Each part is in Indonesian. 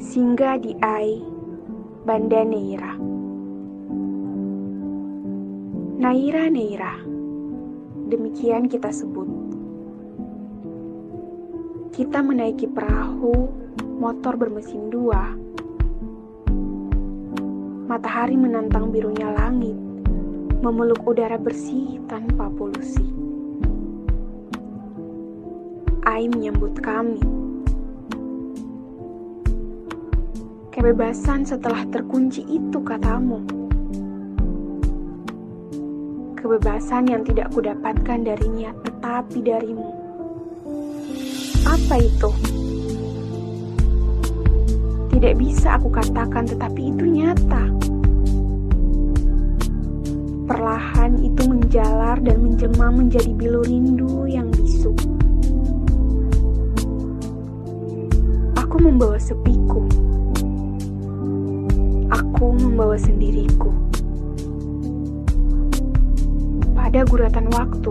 Singgah di Ai, Banda Neira. Naira Neira, demikian kita sebut. Kita menaiki perahu motor bermesin dua. Matahari menantang birunya langit, memeluk udara bersih tanpa polusi. Ai menyambut kami. Kebebasan setelah terkunci itu katamu. Kebebasan yang tidak kudapatkan darinya tetapi darimu. Apa itu? Tidak bisa aku katakan tetapi itu nyata. Perlahan itu menjalar dan menjelma menjadi bilu rindu yang bisu. Aku membawa sepiku. Aku membawa sendiriku. Pada guratan waktu,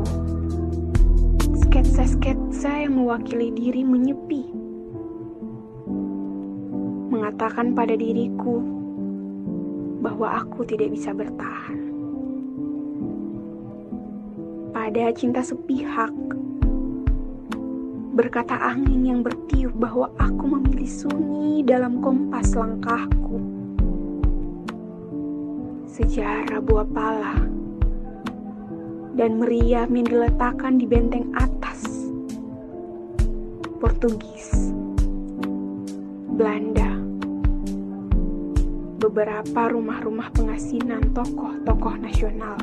sketsa-sketsa yang mewakili diri menyepi. Mengatakan pada diriku bahwa aku tidak bisa bertahan. Pada cinta sepihak, berkata angin yang bertiup bahwa aku memilih sunyi dalam kompas langkahku. Sejarah buah pala dan meriam yang diletakkan di benteng atas. Portugis, Belanda, beberapa rumah-rumah pengasinan tokoh-tokoh nasional.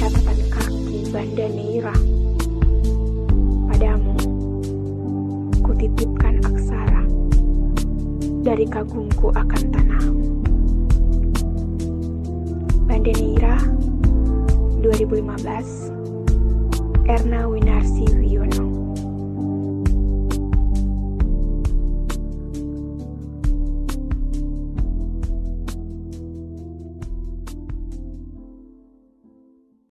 Catatan kaki Banda Neira. Dari kagumku akan tanahmu. Banda Neira 2015 Erna Winarsi Wiono